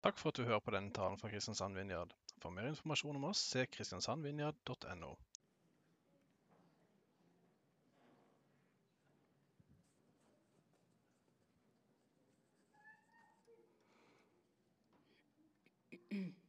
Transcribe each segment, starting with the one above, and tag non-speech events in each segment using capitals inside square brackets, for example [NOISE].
Takk for at du hører på denne talen fra Kristiansand Vinjard. For mer informasjon om oss, se kristiansandvinjard.no. [CLEARS THROAT]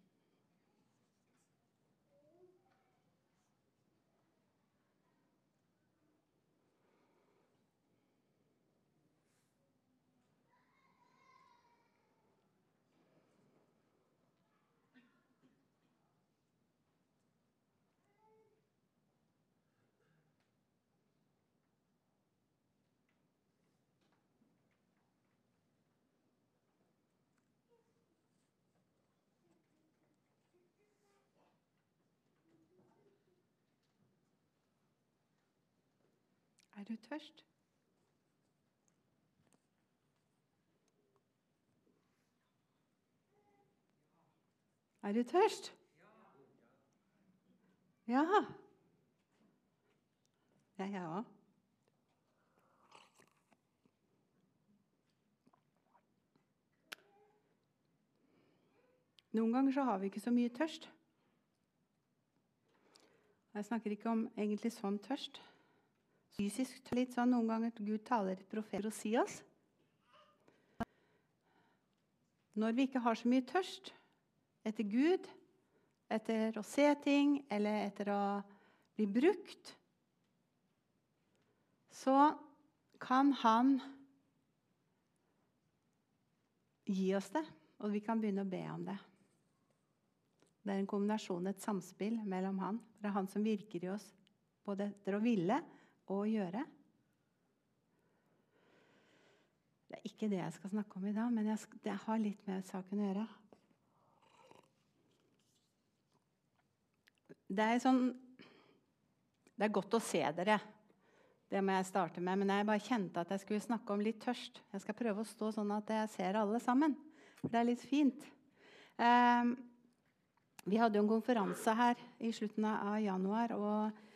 Er du tørst? Er du tørst? Ja. Ja, jeg òg. Noen ganger så har vi ikke så mye tørst. Jeg snakker ikke om egentlig sånn tørst. Fysisk litt sånn noen ganger at Gud taler et profet og sier oss. Når vi ikke har så mye tørst etter Gud, etter å se ting eller etter å bli brukt, så kan Han gi oss det, og vi kan begynne å be om det. Det er en kombinasjon, et samspill mellom Han. Det er Han som virker i oss både etter å ville og gjøre. Det er ikke det jeg skal snakke om i dag, men jeg, det har litt med saken å gjøre. Det er, sånn, det er godt å se dere. Det må jeg starte med. Men jeg bare kjente at jeg skulle snakke om litt tørst. Jeg skal prøve å stå sånn at jeg ser alle sammen. For det er litt fint. Eh, vi hadde jo en konferanse her i slutten av januar. og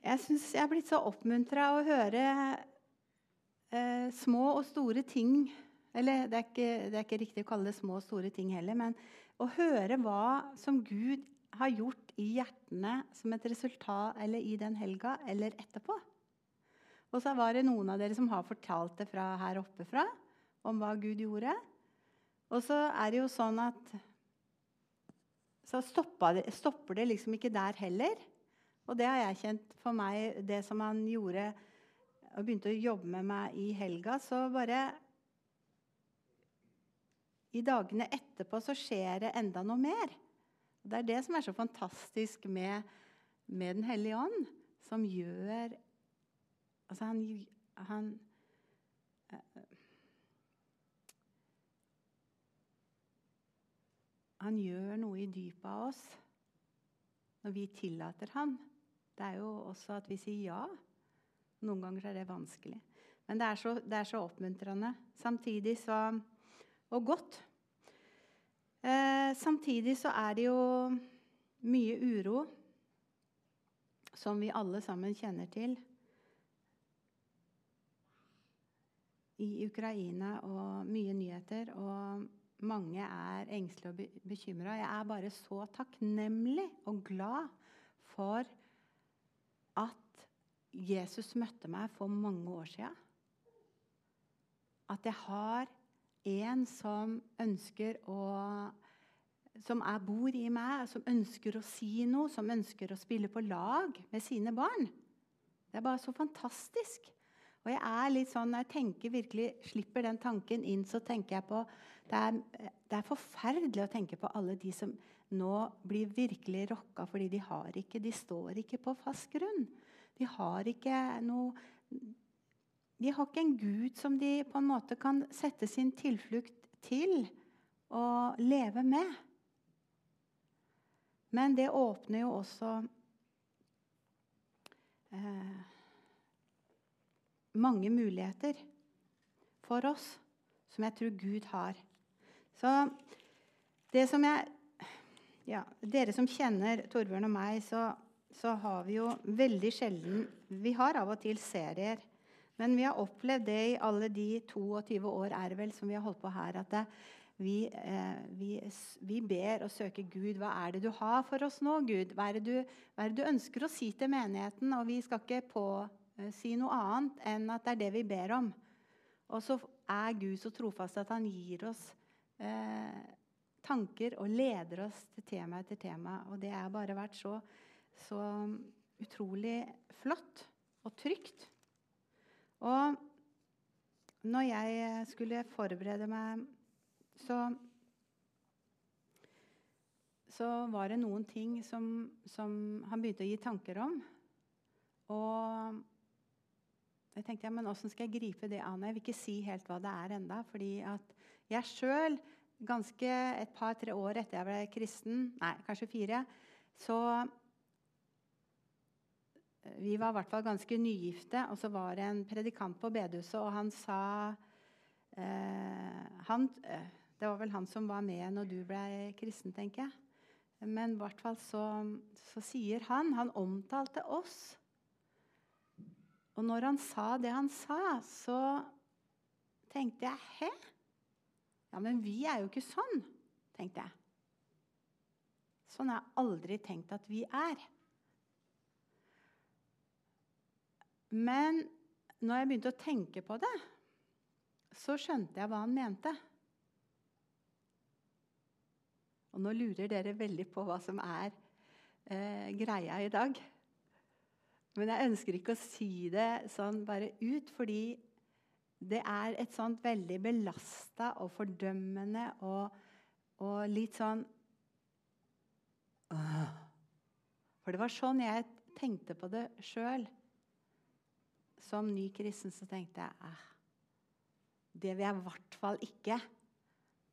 Jeg syns jeg er blitt så oppmuntra å høre eh, små og store ting. Eller det er, ikke, det er, ikke, riktig å kalle det små og store ting heller. Men å høre hva som Gud har gjort i hjertene som et resultat eller i den helga eller etterpå. Og så var det noen av dere som har fortalt det fra her oppe fra om hva Gud gjorde. Og så er det jo sånn at så det, stopper det liksom ikke der heller. Og det har jeg kjent for meg, det som han gjorde og begynte å jobbe med meg i helga. Så bare I dagene etterpå så skjer det enda noe mer. Og Det er det som er så fantastisk med, med Den hellige ånd, som gjør Altså, han, han Han gjør noe i dypet av oss når vi tillater ham. Det er jo også at vi sier ja. Noen ganger er det vanskelig. Men det er så, det er så oppmuntrende. Samtidig så Og godt. Eh, samtidig så er det jo mye uro som vi alle sammen kjenner til. I Ukraina og mye nyheter. Og mange er engstelige og bekymra. Jeg er bare så takknemlig og glad for at Jesus møtte meg for mange år siden. At jeg har en som ønsker å Som er, bor i meg, som ønsker å si noe, som ønsker å spille på lag med sine barn. Det er bare så fantastisk. Og jeg er litt sånn, Når jeg tenker virkelig, slipper den tanken inn, så tenker jeg på det er, det er forferdelig å tenke på alle de som nå blir virkelig rokka, fordi de har ikke, de står ikke på fast grunn. De har ikke noe De har ikke en gud som de på en måte kan sette sin tilflukt til og leve med. Men det åpner jo også eh, mange muligheter for oss som jeg tror Gud har. Så det som jeg ja, Dere som kjenner Torbjørn og meg, så, så, har vi jo veldig sjelden Vi har av og til serier. Men vi har opplevd det i alle de 22 år er vel, som vi har holdt på her, at det, vi, eh, vi, vi, ber og søker Gud. Hva er det du har for oss nå, Gud? Hva er det du, er det du ønsker å si til menigheten? Og vi skal ikke eh, si noe annet enn at det er det vi ber om. Og så er Gud så trofast at han gir oss eh, tanker og leder oss til tema etter tema. Og det har bare vært så, så utrolig flott og trygt. Og når jeg skulle forberede meg, så så var det noen ting som, som, han begynte å gi tanker om. Og jeg tenkte ja, men åssen skal jeg gripe det an? Jeg vil ikke si helt hva det er enda, fordi at jeg sjøl, ganske et par-tre år etter jeg ble kristen, nei, kanskje fire, så vi var i hvert fall ganske nygifte, og så var det en predikant på bedehuset, og han sa eh, han, eh, Det var vel han som var med når du ble kristen, tenker jeg. Men i hvert fall så, så sier han Han omtalte oss. Og når han sa det han sa, så tenkte jeg Hæ? Ja, men vi er jo ikke sånn, tenkte jeg. Sånn har jeg aldri tenkt at vi er. Men når jeg begynte å tenke på det, så skjønte jeg hva han mente. Og nå lurer dere veldig på hva som er eh, greia i dag. Men jeg ønsker ikke å si det sånn bare ut, fordi det er et sånt veldig belasta og fordømmende og, og litt sånn For det var sånn jeg tenkte på det sjøl som ny kristen så tenkte jeg eh, det vil jeg i hvert fall ikke.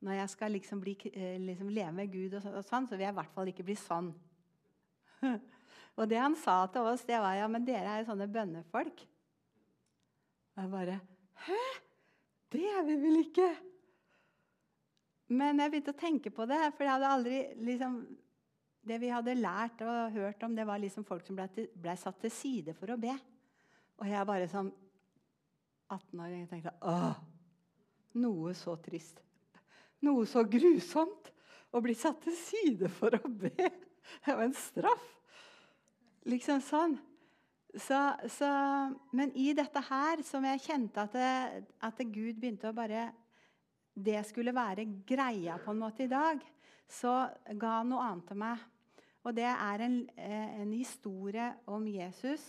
Når jeg skal liksom, bli, eh, liksom leve med Gud, og, sånn, så vil jeg i hvert fall ikke bli sånn. [LAUGHS] og det han sa til oss, det var ja, men dere er jo sånne bønnefolk. Jeg bare Hæ? Det er vi vel ikke? Men jeg begynte å tenke på det, for jeg hadde aldri liksom, Det vi hadde lært og hørt om, det var liksom folk som ble, ble satt til side for å be. Og jeg bare som 18-åring tenkte åh, noe så trist. Noe så grusomt. Å bli satt til side for å be. Det var en straff. Liksom sånn. Så, så, men i dette her, som jeg kjente at, det, at Gud begynte å bare Det skulle være greia på en måte i dag, så ga han noe annet til meg. Og det er en, eh, en historie om Jesus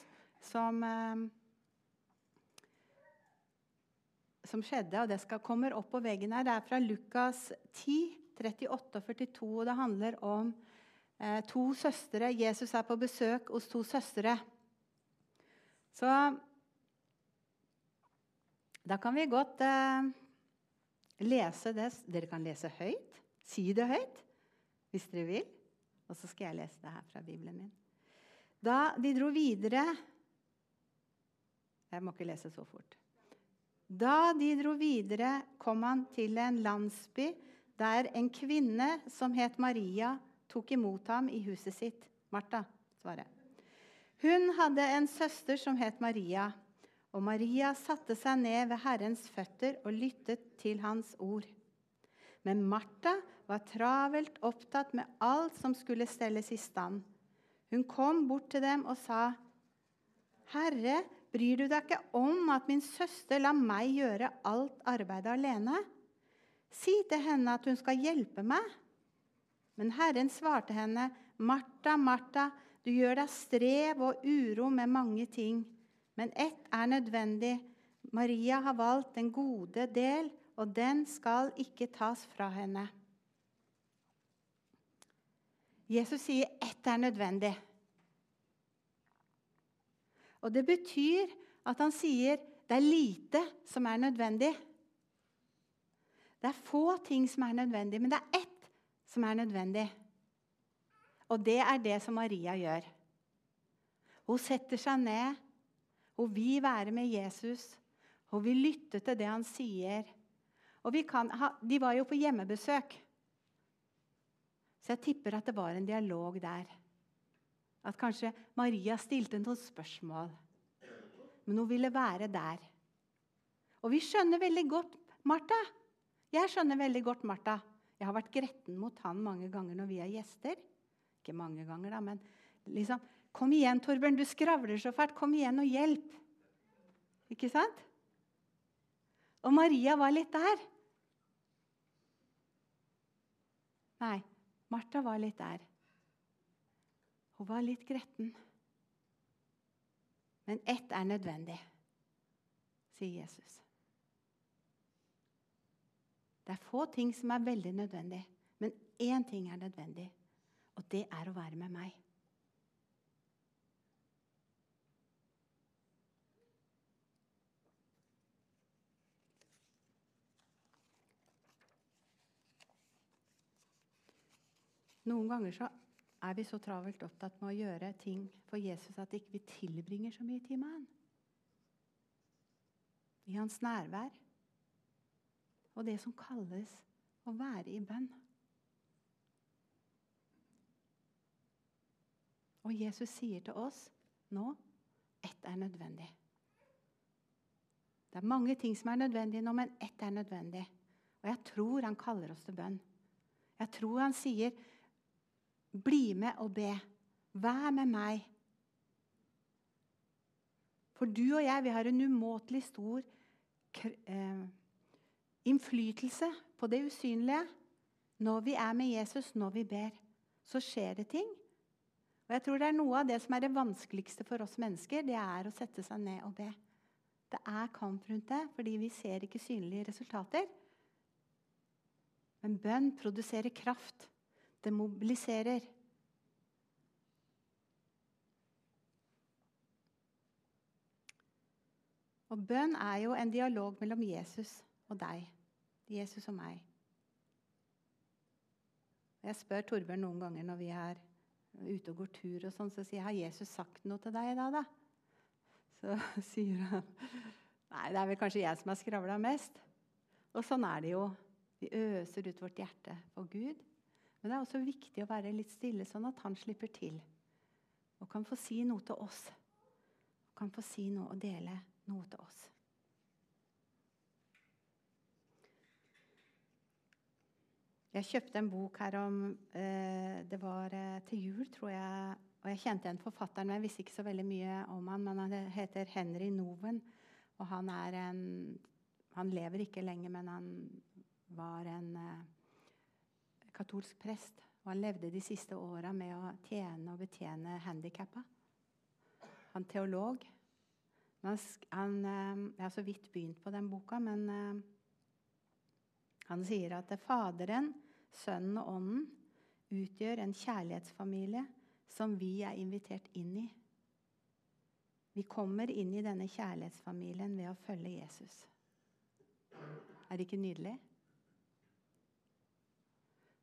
som eh, som skjedde. og Det skal, kommer opp på veggen her. Det er fra Lukas 10, 38 og 42. og Det handler om eh, to søstre. Jesus er på besøk hos to søstre. Så da kan vi godt eh, lese det. Dere kan lese høyt. Si det høyt hvis dere vil. Og så skal jeg lese det her fra Bibelen min. Da de dro videre Jeg må ikke lese så fort. Da de dro videre, kom han til en landsby der en kvinne som het Maria, tok imot ham i huset sitt. Martha, svarer Hun hadde en søster som het Maria, og Maria satte seg ned ved Herrens føtter og lyttet til hans ord. Men Martha var travelt opptatt med alt som skulle stelles i stand. Hun kom bort til dem og sa, 'Herre, Bryr du deg ikke om at min søster lar meg gjøre alt arbeidet alene? Si til henne at hun skal hjelpe meg. Men Herren svarte henne, Martha, Martha, du gjør deg strev og uro med mange ting. Men ett er nødvendig. Maria har valgt den gode del, og den skal ikke tas fra henne. Jesus sier ett er nødvendig. Og det betyr at han sier det er lite som er nødvendig. Det er få ting som er nødvendig, men det er ett som er nødvendig. Og det er det som Maria gjør. Hun setter seg ned. Hun vil være med Jesus. Hun vil lytte til det han sier. Ha, de var jo på hjemmebesøk. Så jeg tipper at det var en dialog der. At kanskje Maria stilte noen spørsmål. Men hun ville være der. Og vi skjønner veldig godt Martha. Jeg skjønner veldig godt Martha. Jeg har vært gretten mot han mange ganger når vi er gjester. Ikke mange ganger, da, men liksom Kom igjen, Torbjørn, du skravler så fælt. Kom igjen og hjelp. Ikke sant? Og Maria var litt der. Nei, Martha var litt der. Hun var litt gretten. Men ett er nødvendig, sier Jesus. Det er få ting som er veldig nødvendig, men én ting er nødvendig, og det er å være med meg. Noen ganger så er vi så travelt opptatt med å gjøre ting for Jesus at ikke vi ikke tilbringer så mye tid med han. I hans nærvær og det som kalles å være i bønn. Og Jesus sier til oss nå ett er nødvendig. Det er mange ting som er nødvendige nå, men ett er nødvendig. Og jeg tror han kaller oss til bønn. Jeg tror han sier, 'Bli med og be. Vær med meg.' For du og jeg, vi har en umåtelig stor eh, innflytelse på det usynlige. Når vi er med Jesus, når vi ber, så skjer det ting. Og jeg tror det er Noe av det som er det vanskeligste for oss mennesker, det er å sette seg ned og be. Det er kamp rundt det, fordi vi ser ikke synlige resultater. Men bønn produserer kraft. Det mobiliserer. Og bønn er jo en dialog mellom Jesus og deg. Jesus og meg. Jeg spør Torbjørn noen ganger når vi er ute og går tur, og sånn, så sier jeg 'Har Jesus sagt noe til deg i dag', da? Så [LAUGHS] sier han Nei, det er vel kanskje jeg som har skravla mest. Og sånn er det jo. Vi øser ut vårt hjerte for Gud. Men det er også viktig å være litt stille, sånn at han slipper til. Og kan få si noe til oss. Og kan få si noe og dele noe til oss. Jeg kjøpte en bok her om eh, Det var eh, til jul, tror jeg. Og jeg kjente igjen forfatteren, men jeg visste ikke så veldig mye om han. Men han heter Henry Noven. Og han er en Han lever ikke lenger, men han var en eh, katolsk prest. Og han levde de siste åra med å tjene og betjene handikappa. Han teolog. Han, han, jeg har så vidt begynt på den boka, men han sier at Faderen, Sønnen og Ånden utgjør en kjærlighetsfamilie som vi er invitert inn i. Vi kommer inn i denne kjærlighetsfamilien ved å følge Jesus. Er det ikke nydelig?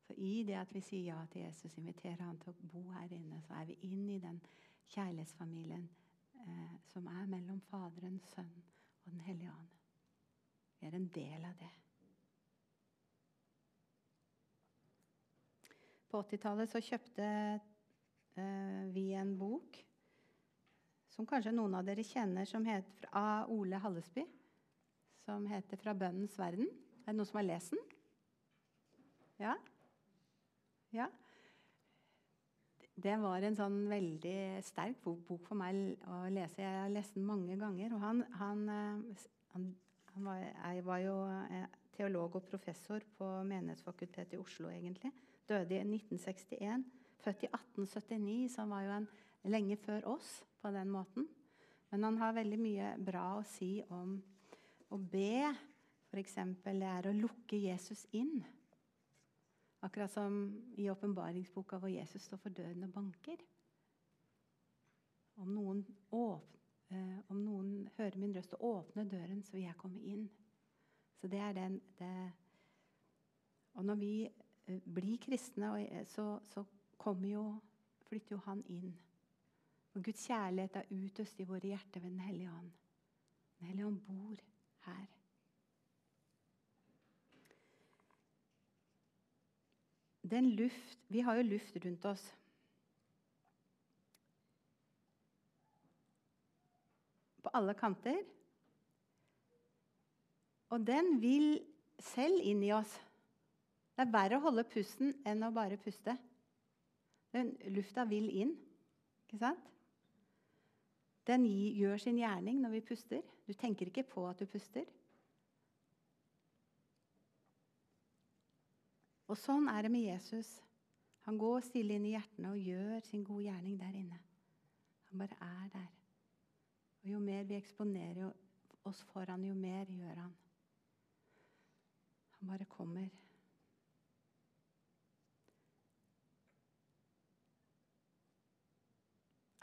Så I det at vi sier ja til Jesus, inviterer han til å bo her inne, så er vi inn i den kjærlighetsfamilien eh, som er mellom Faderen, Sønnen og Den hellige ånd. Vi er en del av det. På 80-tallet så kjøpte eh, vi en bok som kanskje noen av dere kjenner, som heter, av Ole Hallesby. Som heter 'Fra bønnens verden'. Er det noen som har lest den? Ja? Ja. Det var en sånn veldig sterk bok for meg å lese. Jeg har lest den mange ganger. Og han, han, eh, han, han var, var jo eh, teolog og professor på Menighetsfakultetet i Oslo, egentlig døde i 1961. Født i 1879, så han var jo en lenge før oss på den måten. Men han har veldig mye bra å si om å be. F.eks. det er å lukke Jesus inn. Akkurat som i åpenbaringsboka hvor Jesus står for døden og banker. Om noen, åpner, eh, om noen hører min røst og åpner døren, så vil jeg komme inn. Så det er den det. Og når vi Eh, bli kristne, eh, så, så jo, flytter jo han inn. Og Guds kjærlighet er utøst i våre hjerter ved Den hellige ånd. Den hellige ånd bor her. Den luft, Vi har jo luft rundt oss. På alle kanter. Og den vil selv inn i oss. Det er verre å holde pusten enn å bare puste. Den, lufta vil inn. Ikke sant? Den gjør sin gjerning når vi puster. Du tenker ikke på at du puster. Og sånn er det med Jesus. Han går stille inn i hjertene og gjør sin gode gjerning der inne. Han bare er der. Og Jo mer vi eksponerer oss for han, jo mer gjør han. Han bare kommer.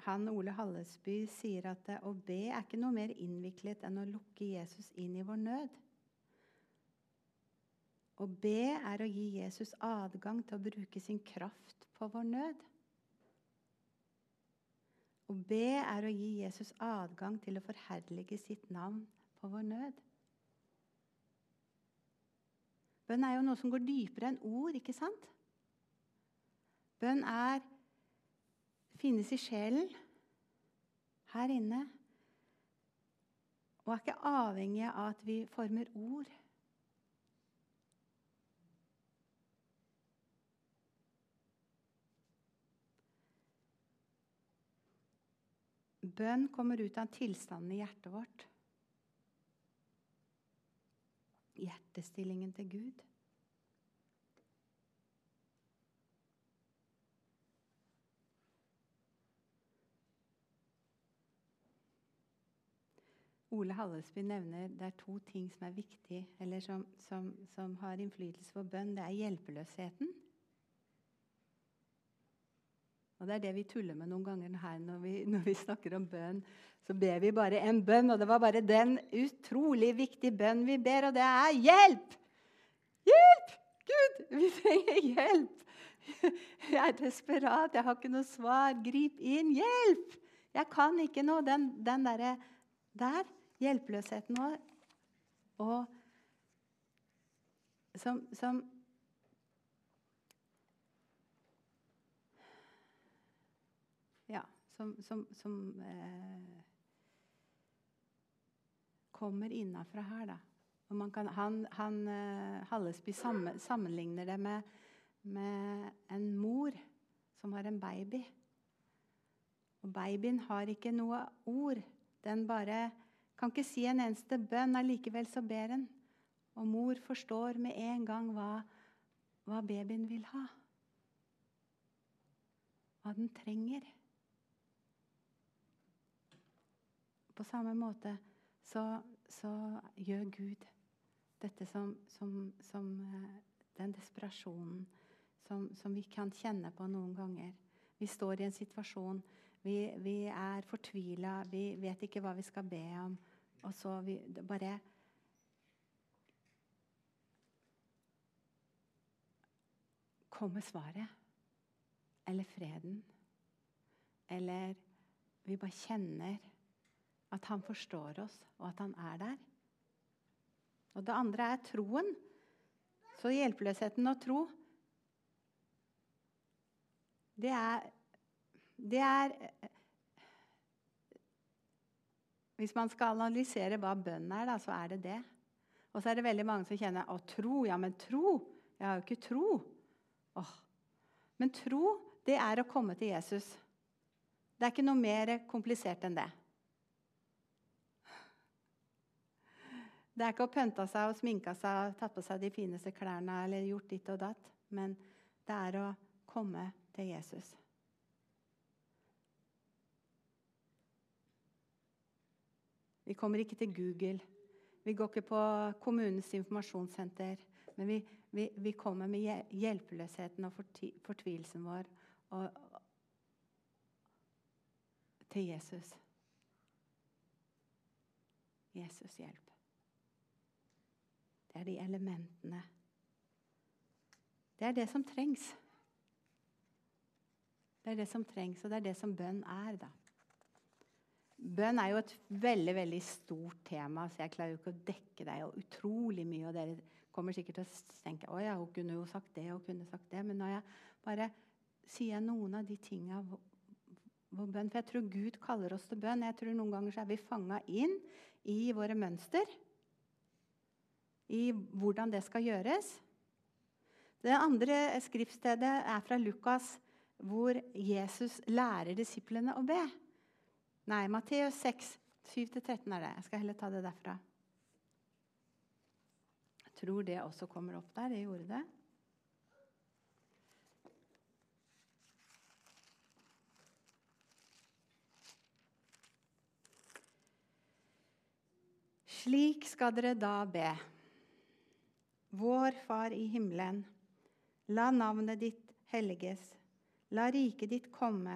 Han Ole Hallesby sier at å be er ikke noe mer innviklet enn å lukke Jesus inn i vår nød. Å be er å gi Jesus adgang til å bruke sin kraft på vår nød. Å be er å gi Jesus adgang til å forherlige sitt navn på vår nød. Bønn er jo noe som går dypere enn ord, ikke sant? Bønn er finnes i sjelen, her inne, og er ikke avhengig av at vi former ord. Bønn kommer ut av tilstanden i hjertet vårt. Hjertestillingen til Gud. Ole Hallesby nevner det er to ting som er viktig, eller som, som, som har innflytelse på bønn. Det er hjelpeløsheten. Og Det er det vi tuller med noen ganger her når vi, [LAUGHS] når vi snakker om bønn. Så ber vi bare en bønn, og det var bare den utrolig viktige bønn vi ber, og det er hjelp! Hjelp! Gud, vi trenger hjelp! [LAUGHS] Jeg er desperat, jeg har ikke noe svar. Grip inn! Hjelp! Jeg kan ikke noe. Den, den derre der hjelpeløsheten vår. Og som, som Ja, som, som, som eh, kommer innafra her, da. Kan, han, han eh, Hallesby sammenligner det med, med en mor som har en baby. Og babyen har ikke noe ord. Den bare kan ikke si en eneste bønn, allikevel så ber den. Og mor forstår med en gang hva, hva babyen vil ha. Hva den trenger. På samme måte så, så gjør Gud dette som, som, som eh, den desperasjonen som, som, vi kan kjenne på noen ganger. Vi står i en situasjon vi, vi er fortvila, vi vet ikke hva vi skal be om. Og så vi, bare Kommer svaret? Eller freden? Eller vi bare kjenner at han forstår oss, og at han er der? Og det andre er troen. Så hjelpeløsheten og tro det er det er Hvis man skal analysere hva bønn er, da, så er det det. Og så er det veldig mange som kjenner å tro. Ja, men tro? Jeg har jo ikke tro. Åh. Men tro, det er å komme til Jesus. Det er ikke noe mer komplisert enn det. Det er ikke å pønte seg og sminke seg og tatt på seg de fineste klærne eller gjort ditt og datt. Men det er å komme til Jesus. Vi kommer ikke til Google. Vi går ikke på kommunens informasjonssenter. Men vi, vi, vi kommer med hjelpeløsheten og fortvilelsen vår og, til Jesus. Jesus hjelp. Det er de elementene. Det er det som trengs. Det er det som trengs, og det er det som bønn er, da. Bønn er jo et veldig veldig stort tema, så jeg klarer jo ikke å dekke det. Og utrolig mye, og dere kommer sikkert til å tenke å ja, hun kunne jo sagt det og kunne sagt det. Men når jeg bare sier noen av de tinga For jeg tror Gud kaller oss til bønn. Jeg tror Noen ganger så er vi fanga inn i våre mønster. I hvordan det skal gjøres. Det andre skriftstedet er fra Lukas, hvor Jesus lærer disiplene å be. Nei, Matteus 6, 7-13 er det. Jeg skal heller ta det derfra. Jeg tror det også kommer opp der. Det gjorde det. Slik skal dere da be. Vår Far i himmelen. La navnet ditt helliges. La riket ditt komme.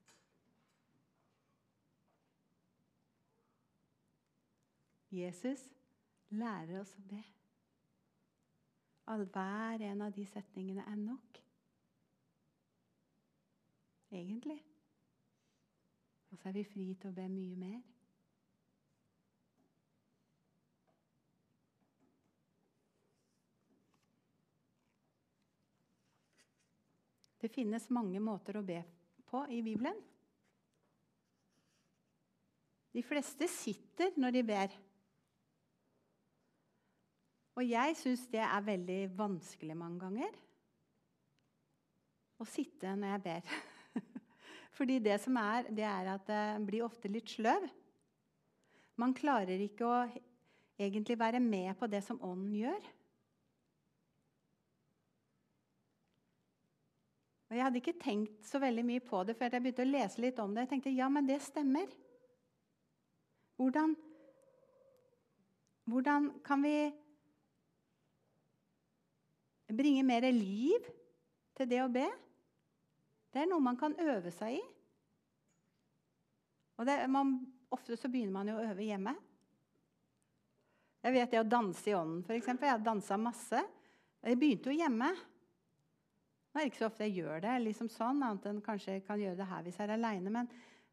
Jesus lærer oss å be. At hver en av de setningene er nok. Egentlig. Og så er vi fri til å be mye mer. Det finnes mange måter å be på i Bibelen. De fleste sitter når de ber. Og jeg syns det er veldig vanskelig mange ganger å sitte når jeg ber. [LAUGHS] Fordi det som er, det er at det blir ofte litt sløv. Man klarer ikke å egentlig være med på det som Ånden gjør. Og Jeg hadde ikke tenkt så veldig mye på det før jeg begynte å lese litt om det. Jeg tenkte ja, men det stemmer. Hvordan, hvordan kan vi bringe mer liv til det å be? Det er noe man kan øve seg i. Og det, man, Ofte så begynner man jo å øve hjemme. Jeg vet det å danse i ånden, f.eks. Jeg har dansa masse. Jeg begynte jo hjemme. Nå er det ikke så ofte jeg gjør det, liksom sånn, annet enn kanskje jeg kan gjøre det her hvis jeg er aleine. Men,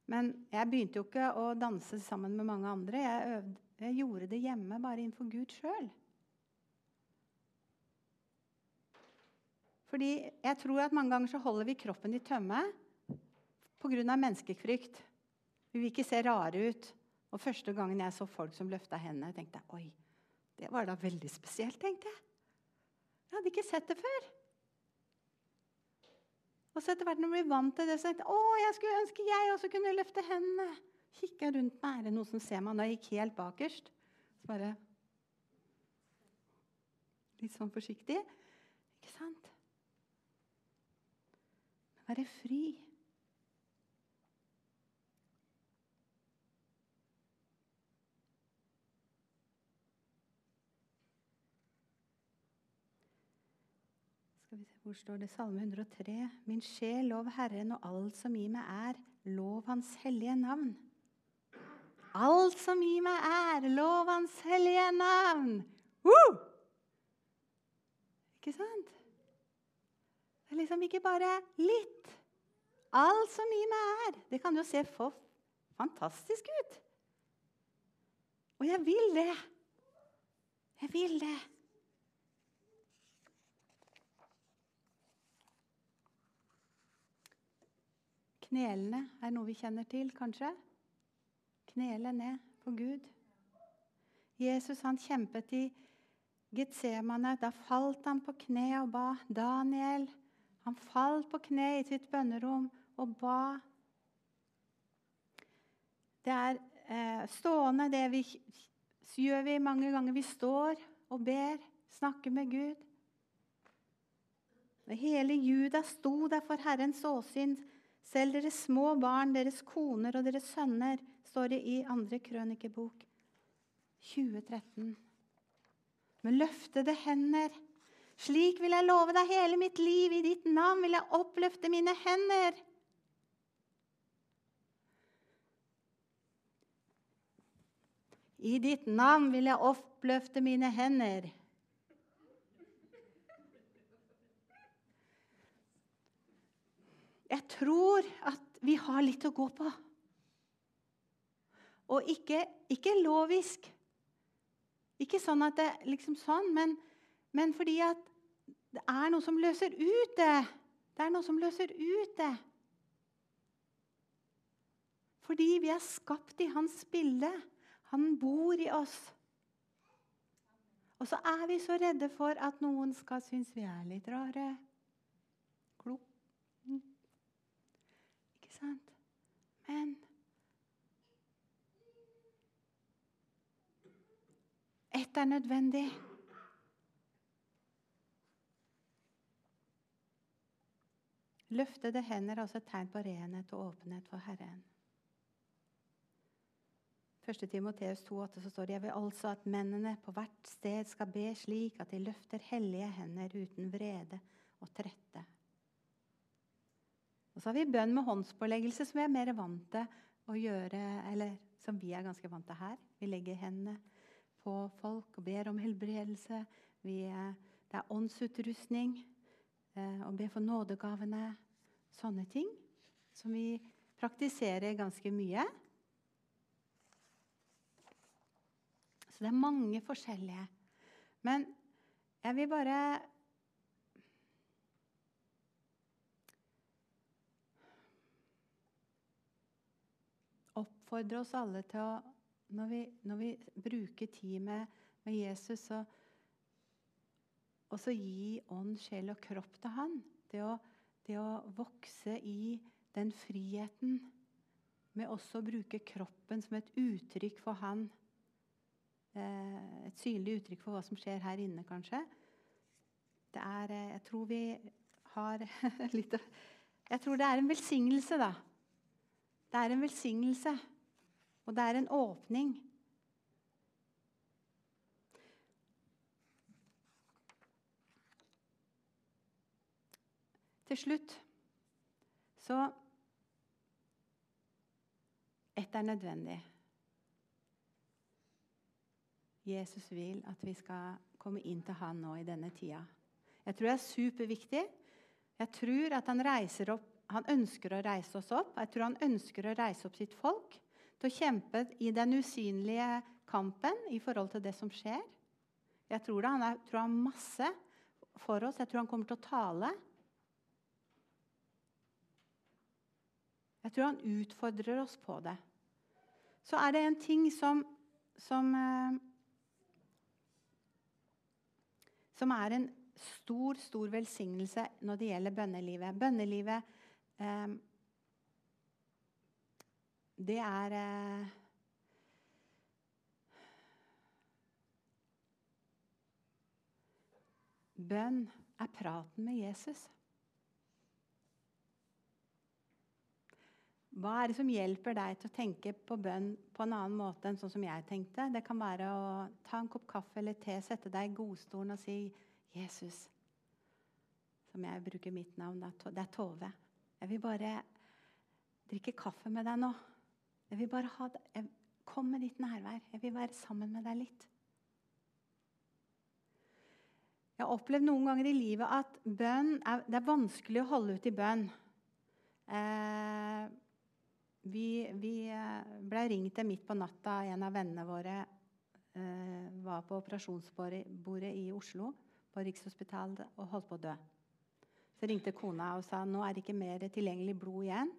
men, jeg begynte jo ikke å danse sammen med mange andre. Jeg, øvde, jeg gjorde det hjemme, bare innenfor Gud sjøl. Fordi jeg tror at mange ganger så holder vi kroppen i tømme pga. menneskefrykt. Vi vil ikke se rare ut. Og første gangen jeg så folk som løfta hendene, tenkte jeg oi, det var da veldig spesielt. tenkte Jeg Jeg hadde ikke sett det før. Og så etter hvert når vi blir vant til det, så tenkte jeg å, jeg skulle ønske jeg også kunne løfte hendene. Kikka rundt meg. Er det noen som ser meg? Da jeg gikk helt bakerst. Så bare Litt sånn forsiktig. Ikke sant? Være fri. Skal vi se, Hvor står det? Salme 103. Min sjel, lov Herren, og alt som i meg er, lov Hans hellige navn. Alt som i meg er, lov Hans hellige navn! Woo! Ikke sant? Det er liksom ikke bare litt. Alt som i meg er. Det kan jo se for fantastisk ut. Og jeg vil det. Jeg vil det. Knelene er noe vi kjenner til, kanskje. Knele ned for Gud. Jesus han kjempet i Getsemane. Da falt han på kne og ba. Daniel han falt på kne i sitt bønnerom og ba. Det er eh, stående, det vi gjør vi mange ganger. Vi står og ber, snakker med Gud. Hele Juda sto der for Herrens åsyn selv deres små barn, deres koner og deres sønner, står det i andre krønikebok 2013. Med løftede hender. Slik vil jeg love deg hele mitt liv. I ditt navn vil jeg oppløfte mine hender. I ditt navn vil jeg oppløfte mine hender. Jeg tror at vi har litt å gå på. Og ikke, ikke lovisk. Ikke sånn at det liksom sånn, men, men fordi at det er noe som løser ut det. Det er noe som løser ut det. Fordi vi er skapt i hans bilde. Han bor i oss. Og så er vi så redde for at noen skal synes vi er litt rare. Klok. Mm. Ikke sant? Men ett er nødvendig. Løftede hender er også et tegn på renhet og åpenhet for Herren. 1. Timoteus 2,8 så står det jeg vil altså at mennene på hvert sted skal be slik at de løfter hellige hender uten vrede og trette. Og så har vi bønn med håndspåleggelse, som vi er mer vant til å gjøre, eller som vi er ganske vant til her. Vi legger hendene på folk og ber om helbredelse. Vi, det er åndsutrustning. Eh, og be for nådegavene. Sånne ting som vi praktiserer ganske mye. Så det er mange forskjellige. Men jeg vil bare oppfordre oss alle til å Når vi, når vi bruker tid med, med Jesus, så også gi ånd, sjel og kropp til han. Det å, det å vokse i den friheten med også å bruke kroppen som et uttrykk for han. Eh, et synlig uttrykk for hva som skjer her inne, kanskje. Det er eh, Jeg tror vi har [LAUGHS] litt Jeg tror det er en velsignelse, da. Det er en velsignelse, og det er en åpning. Til slutt så Ett er nødvendig. Jesus vil at vi skal komme inn til han nå i denne tida. Jeg tror det er superviktig. Jeg tror at han, opp, han ønsker å reise oss opp. Jeg tror han ønsker å reise opp sitt folk til å kjempe i den usynlige kampen i forhold til det som skjer. Jeg tror, det, han har masse for oss. Jeg tror han kommer til å tale. Jeg tror han utfordrer oss på det. Så er det en ting som, som eh, som er en stor, stor velsignelse når det gjelder bønnelivet. Bønnelivet eh, Det er eh, Bønn er praten med Jesus. Hva er det som hjelper deg til å tenke på bønn på en annen måte enn sånn som jeg tenkte? Det kan være å ta en kopp kaffe eller te, sette deg i godstolen og si 'Jesus'. Som jeg bruker mitt navn. Det er Tove. Jeg vil bare drikke kaffe med deg nå. Jeg vil bare ha det. Kom med ditt nærvær. Jeg vil være sammen med deg litt. Jeg har opplevd noen ganger i livet at bønn er, det er vanskelig å holde ut i bønn. Eh, vi, vi eh, ble ringt midt på natta. En av vennene våre eh, var på operasjonsbordet i Oslo på Rikshospitalet og holdt på å dø. Så ringte kona og sa nå er det ikke mer tilgjengelig blod igjen.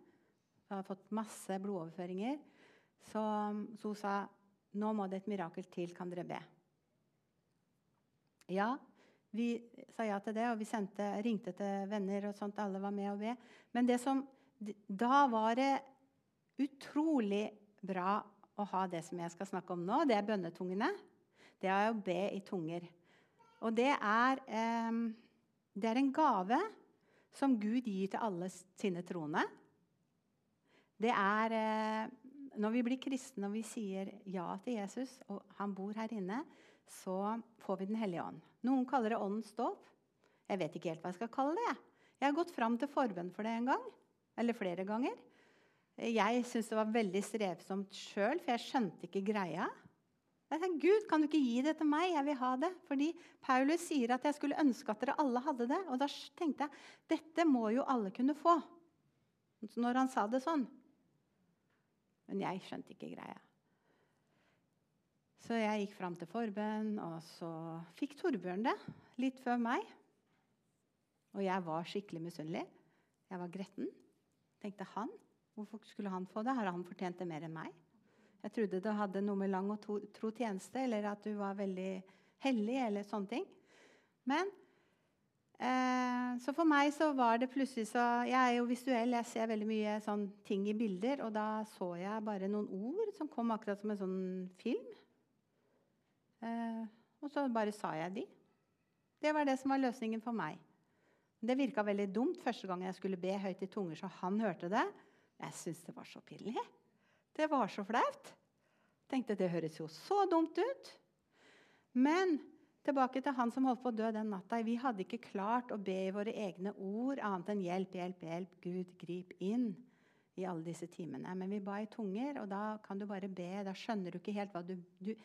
Hun har fått masse blodoverføringer. Så, så hun sa nå må det et mirakel til. Kan dere be? Ja, vi sa ja til det, og vi sendte, ringte til venner og sånt. Alle var med og be. Men det som, da var det utrolig bra å ha det som jeg skal snakke om nå. Det er bønnetungene. Det er å be i tunger. Og det er, eh, det er en gave som Gud gir til alle sine troende. Det er eh, Når vi blir kristne og vi sier ja til Jesus, og han bor her inne, så får vi Den hellige ånd. Noen kaller det åndens dåp. Jeg vet ikke helt hva jeg skal kalle det. Jeg har gått fram til forbønn for det en gang. Eller flere ganger. Jeg syntes det var veldig strevsomt sjøl, for jeg skjønte ikke greia. Jeg tenkte, Gud, kan du ikke gi det til meg? Jeg vil ha det. Fordi Paulus sier at jeg skulle ønske at dere alle hadde det. Og da tenkte jeg dette må jo alle kunne få. når han sa det sånn. Men jeg skjønte ikke greia. Så jeg gikk fram til forbønn, og så fikk Torbjørn det litt før meg. Og jeg var skikkelig misunnelig. Jeg var gretten. Tenkte han, Hvorfor skulle han få det? Har han fortjent det mer enn meg? Jeg trodde det hadde noe med lang og tro tjeneste, eller at du var veldig hellig, eller sånne ting. Men eh, Så for meg så var det plutselig så Jeg er jo visuell, jeg ser veldig mye sånn ting i bilder. Og da så jeg bare noen ord som kom akkurat som en sånn film. Eh, og så bare sa jeg de. Det var det som var løsningen for meg. Det virka veldig dumt første gang jeg skulle be høyt i tunger, så han hørte det. Jeg syntes det var så pinlig. Det var så flaut. Tenkte det høres jo så dumt ut. Men tilbake til han som holdt på å dø den natta. Vi hadde ikke klart å be i våre egne ord annet enn 'hjelp, hjelp, hjelp', Gud, grip inn i alle disse timene. Men vi ba i tunger, og da kan du bare be. Da skjønner du ikke helt hva du, du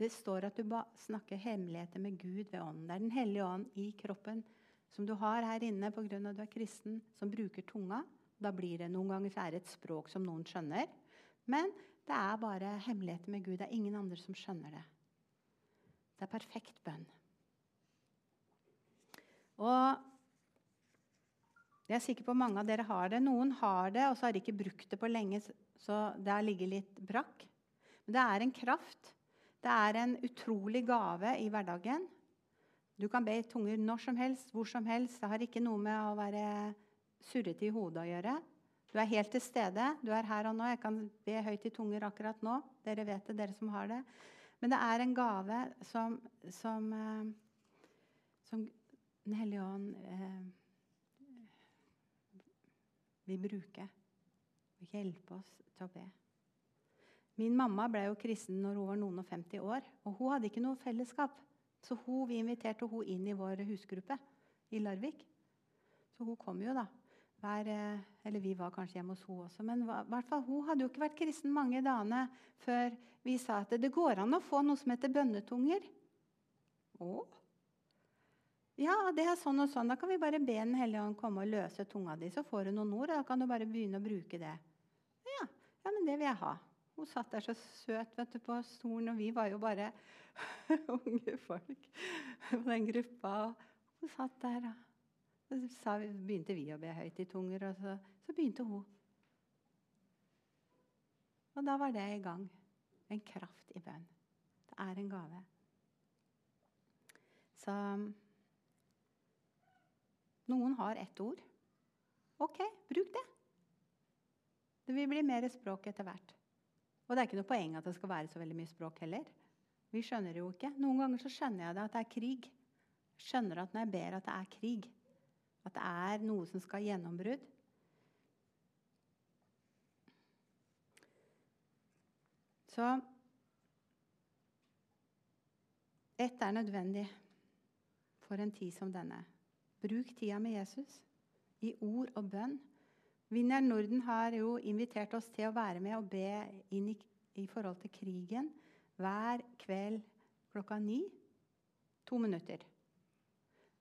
Det står at du ba, snakker hemmeligheter med Gud ved ånden. Det er Den hellige ånd i kroppen som du har her inne pga. at du er kristen, som bruker tunga. Da blir det Noen ganger så et språk som noen skjønner. Men det er bare hemmeligheter med Gud. Det er ingen andre som skjønner det. Det er perfekt bønn. Og jeg er sikker på mange av dere har det. Noen har det, og så har de ikke brukt det på lenge, så det har ligget litt brakk. Men det er en kraft. Det er en utrolig gave i hverdagen. Du kan be i tunger når som helst, hvor som helst. Det har ikke noe med å være surrete i hodet å gjøre. Du er helt til stede. Du er her og nå. Jeg kan be høyt i tunger akkurat nå. Dere vet det, dere som har det. Men det er en gave som, som, eh, som Den hellige ånd eh, vil bruke. Og hjelpe oss til å be. Min mamma ble jo kristen når hun var noen og 50 år. Og hun hadde ikke noe fellesskap. Så hun, vi inviterte hun inn i vår husgruppe i Larvik. Så hun kom jo, da hver, eh, eller vi var kanskje hjemme hos henne også. Men hvert fall, hun hadde jo ikke vært kristen mange dagene før vi sa at det går an å få noe som heter bønnetunger. Å? Ja, det er sånn og sånn. Da kan vi bare be Den hellige ånd komme og løse tunga di. Så får du noen ord, og da kan du bare begynne å bruke det. Ja, ja men det vil jeg ha. Hun satt der så søt vet du, på stolen, og vi var jo bare [LAUGHS] unge folk på den gruppa. Og hun satt der. og så begynte vi å be høyt i tunger, og så, så begynte hun. Og da var det i gang. En kraft i bønn. Det er en gave. Så Noen har ett ord. OK, bruk det. Det vil bli mer språk etter hvert. Og det er ikke noe poeng at det skal være så veldig mye språk heller. Vi skjønner det jo ikke. Noen ganger så skjønner jeg det at det er krig. Skjønner at når jeg ber at det er krig. At det er noe som skal gjennombrudd. Så ett er nødvendig for en tid som denne. Bruk tida med Jesus i ord og bønn. Vinner Norden har jo invitert oss til å være med og be inn i, i forhold til krigen hver kveld klokka ni. To minutter.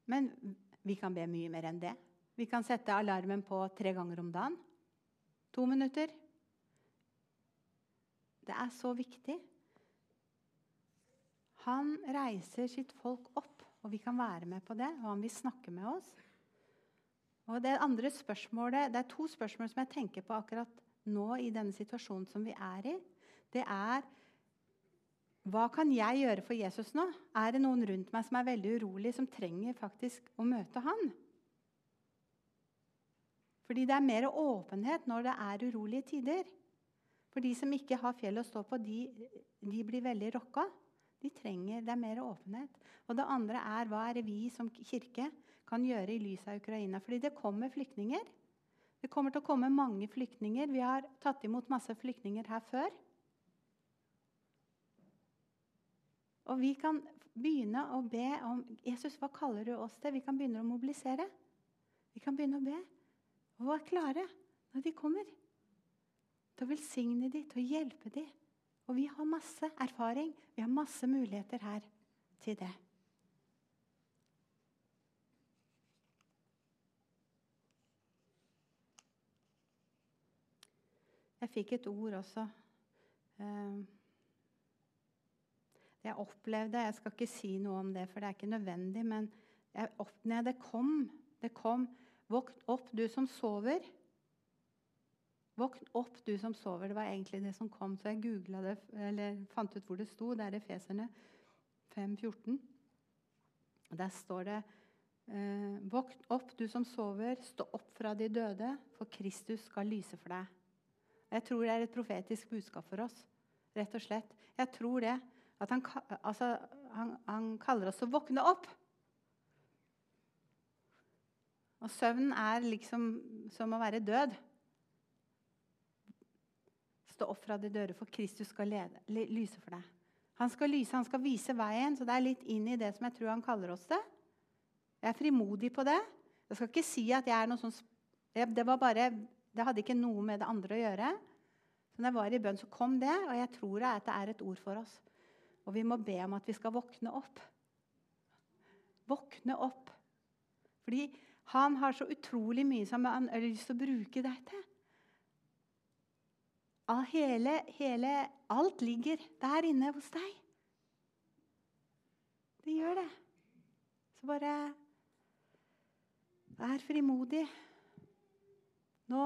Men vi kan be mye mer enn det. Vi kan sette alarmen på tre ganger om dagen. To minutter. Det er så viktig. Han reiser sitt folk opp, og vi kan være med på det. Og han vil snakke med oss. Og Det andre spørsmålet, det er to spørsmål som jeg tenker på akkurat nå i denne situasjonen som vi er i. Det er hva kan jeg gjøre for Jesus nå? Er det noen rundt meg som er veldig urolig, som trenger faktisk å møte han? Fordi det er mer åpenhet når det er urolige tider. For de som ikke har fjell å stå på, de, de blir veldig rocka. De trenger, Det er mer åpenhet. Og det andre er hva er det vi som kirke kan gjøre i lys av Ukraina? Fordi det kommer flyktninger. Det kommer til å komme mange flyktninger. Vi har tatt imot masse flyktninger her før. Og vi kan begynne å be om Jesus, hva kaller du oss til? Vi kan begynne å mobilisere. Vi kan begynne å be og være klare når de kommer. Til å velsigne de, til å hjelpe de. Og vi har masse erfaring, vi har masse muligheter her til det. Jeg fikk et ord også. Eh, jeg opplevde Jeg skal ikke si noe om det, for det er ikke nødvendig. Men jeg, opp, nei, det kom. Det kom. Våkn opp, du som sover. Våkn opp, du som sover. Det var egentlig det som kom, så jeg googla det, eller fant ut hvor det sto. Det er Efeserne 5.14. Der står det eh, Våkn opp, du som sover. Stå opp fra de døde, for Kristus skal lyse for deg. Jeg tror det er et profetisk budskap for oss. rett og slett. Jeg tror det. At han, altså, han, han kaller oss å våkne opp. Og søvnen er liksom som å være død. Stå opp fra de døde, for Kristus skal lede, lyse for deg. Han skal lyse, han skal vise veien, så det er litt inn i det som jeg tror han kaller oss det. Jeg er frimodig på det. Jeg skal ikke si at jeg er noe sånn det, var bare, det hadde ikke noe med det andre å gjøre. Så når jeg var i bønn, så kom det, og jeg tror at det er et ord for oss. Og vi må be om at vi skal våkne opp. Våkne opp. Fordi han har så utrolig mye som han har lyst til å bruke deg til. Hele, hele, alt ligger der inne hos deg. Det gjør det. Så bare vær frimodig. Nå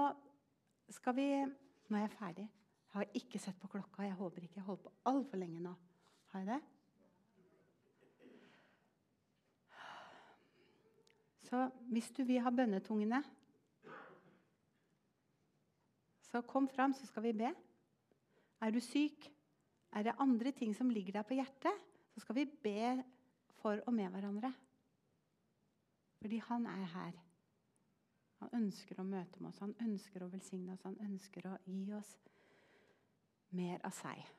skal vi Nå er jeg ferdig. Jeg har ikke sett på klokka. Jeg håper ikke jeg holder på altfor lenge nå. Har jeg det? Så hvis du vil ha bønnetungene, så kom fram, så skal vi be. Er du syk, er det andre ting som ligger deg på hjertet, så skal vi be for og med hverandre. Fordi han er her. Han ønsker å møte med oss, han ønsker å velsigne oss, han ønsker å gi oss mer av seg.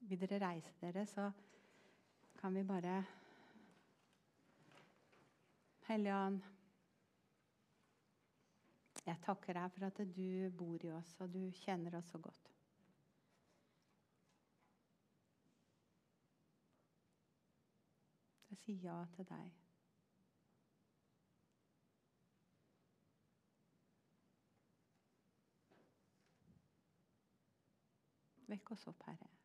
Vil dere reise dere, så kan vi bare Hellige Ånd, jeg takker deg for at du bor i oss, og du kjenner oss så godt. Jeg sier ja til deg. Vekk oss opp, Herre.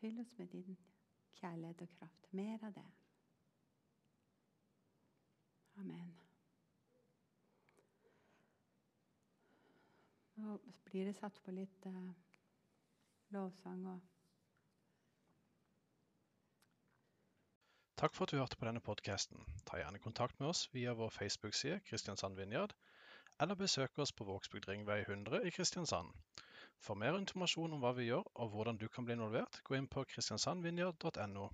Fyll oss med din kjærlighet og kraft. Mer av det. Amen. Nå blir det satt på litt uh, lovsang og Takk for at du hørte på denne podkasten. Ta gjerne kontakt med oss via vår Facebook-side Kristiansand Vinjard, eller besøk oss på Vågsbygd ringvei 100 i Kristiansand. For mer informasjon om hva vi gjør og hvordan du kan bli involvert, gå inn på kristiansandvinjard.no.